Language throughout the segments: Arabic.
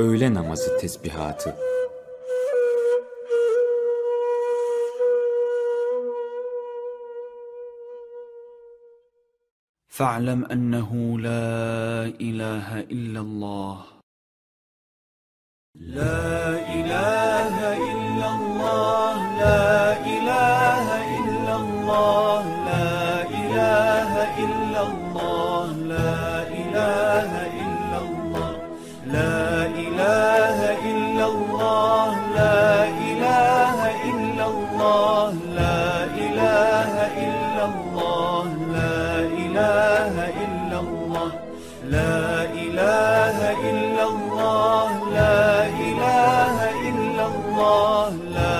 Öğle namazı tesbihatı. فاعلم أنه لا إله إلا الله. لا إله إلا الله. لا إله إلا الله. all.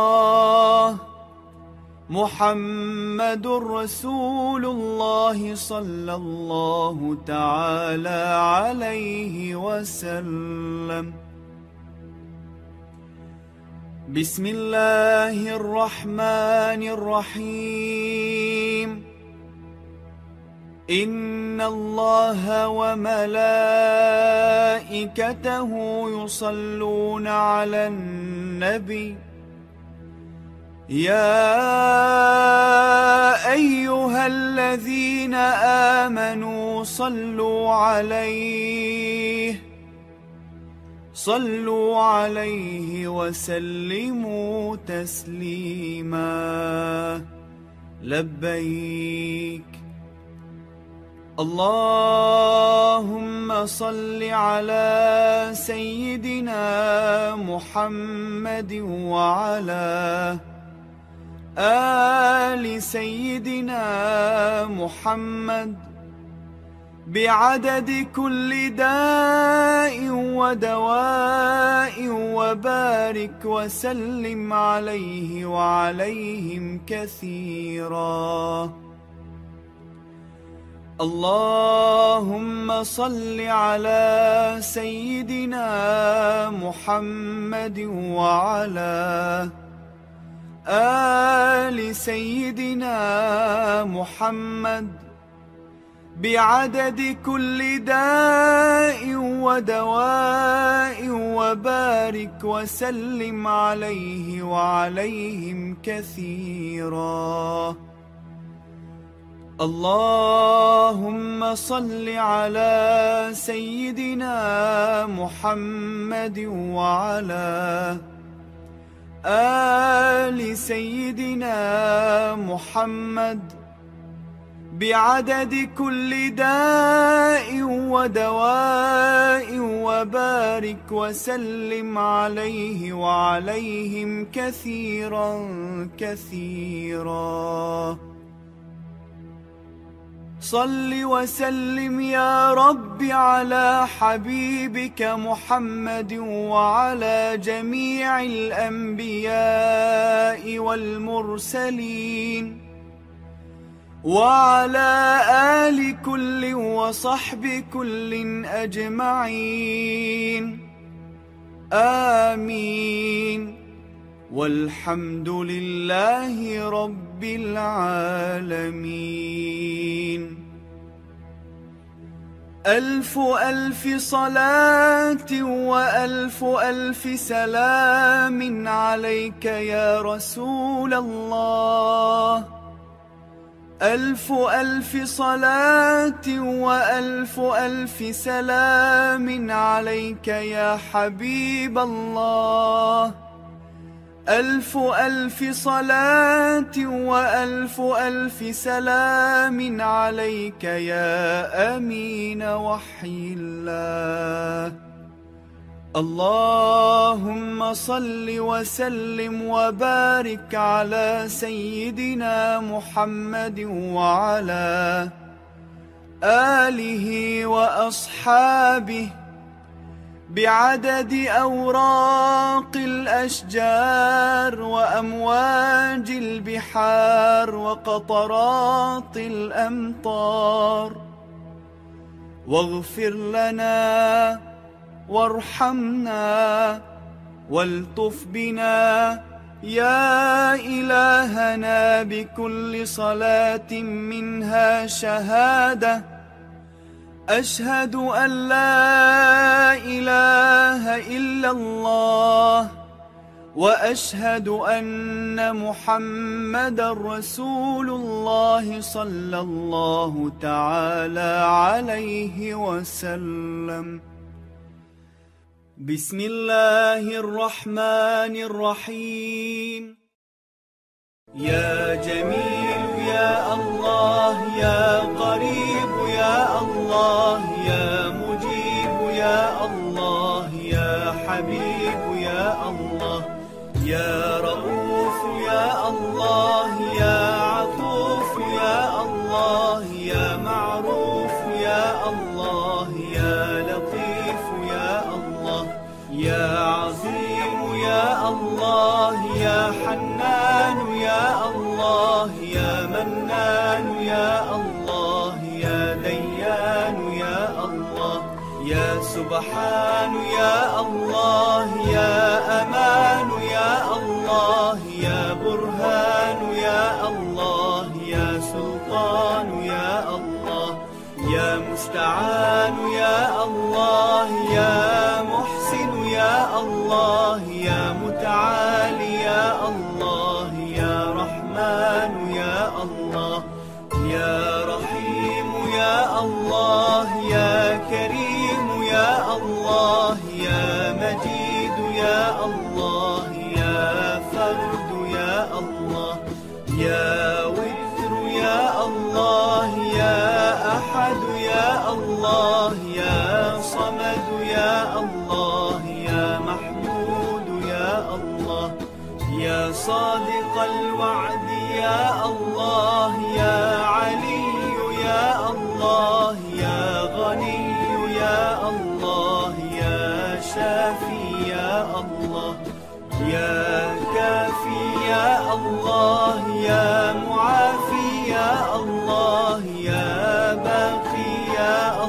الله محمد رسول الله صلى الله تعالى عليه وسلم. بسم الله الرحمن الرحيم. إن الله وملائكته يصلون على النبي يا أيها الذين آمنوا صلوا عليه صلوا عليه وسلموا تسليما. لبيك. اللهم صل على سيدنا محمد وعلى آل سيدنا محمد بعدد كل داء ودواء وبارك وسلم عليه وعليهم كثيراً. اللهم صل على سيدنا محمد وعلى آل سيدنا محمد بعدد كل داء ودواء وبارك وسلم عليه وعليهم كثيراً. اللهم صل على سيدنا محمد وعلى آل سيدنا محمد بعدد كل داء ودواء وبارك وسلم عليه وعليهم كثيرا كثيرا. صل وسلم يا رب على حبيبك محمد وعلى جميع الأنبياء والمرسلين وعلى آل كل وصحب كل أجمعين. آمين. والحمد لله رب العالمين. ألف ألف صلاة وألف ألف سلام عليك يا رسول الله. ألف ألف صلاة وألف ألف سلام عليك يا حبيب الله. ألف ألف صلاة وألف ألف سلام عليك يا أمين وحي الله. اللهم صل وسلم وبارك على سيدنا محمد وعلى آله وأصحابه بعدد أوراق الأشجار وأمواج البحار وقطرات الأمطار. واغفر لنا وارحمنا والطف بنا. يا إلهنا بكل صلاة منها شهادة. أشهد أن لا إله إلا الله وأشهد أن محمد رسول الله صلى الله تعالى عليه وسلم. بسم الله الرحمن الرحيم. يا جميل يا الله يا قريب يا الله يا مجيب يا الله يا حبيب يا الله يا رؤوف يا الله. يا سبحان يا الله يا أمان يا الله يا برهان يا الله يا سلطان يا الله يا مستعان يا الله يا الله. يا وتر يا الله يا أحد يا الله يا صمد يا الله يا محمود يا الله يا صادق الوعد يا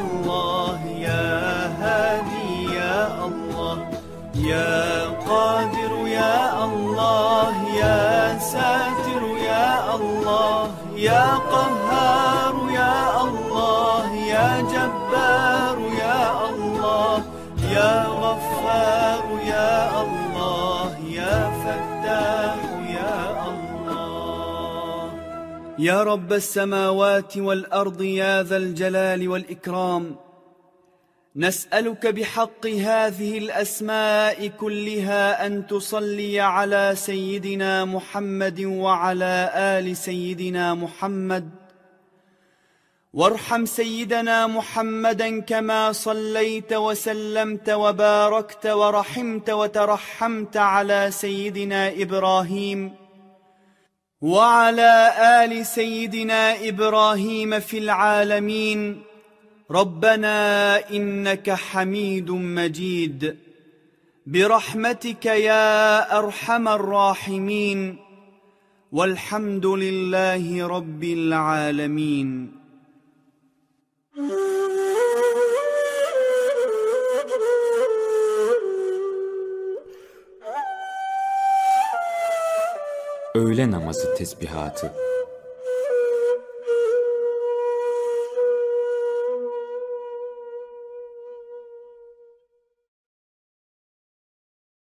الله. يا هادي يا الله. يا يا رب السماوات والأرض يا ذا الجلال والإكرام. نسألك بحق هذه الأسماء كلها أن تصلي على سيدنا محمد وعلى آل سيدنا محمد. وارحم سيدنا محمدا كما صليت وسلمت وباركت ورحمت وترحمت على سيدنا إبراهيم. وعلى آل سيدنا إبراهيم في العالمين. ربنا إنك حميد مجيد. برحمتك يا أرحم الراحمين. والحمد لله رب العالمين. Öğle namazı tesbihatı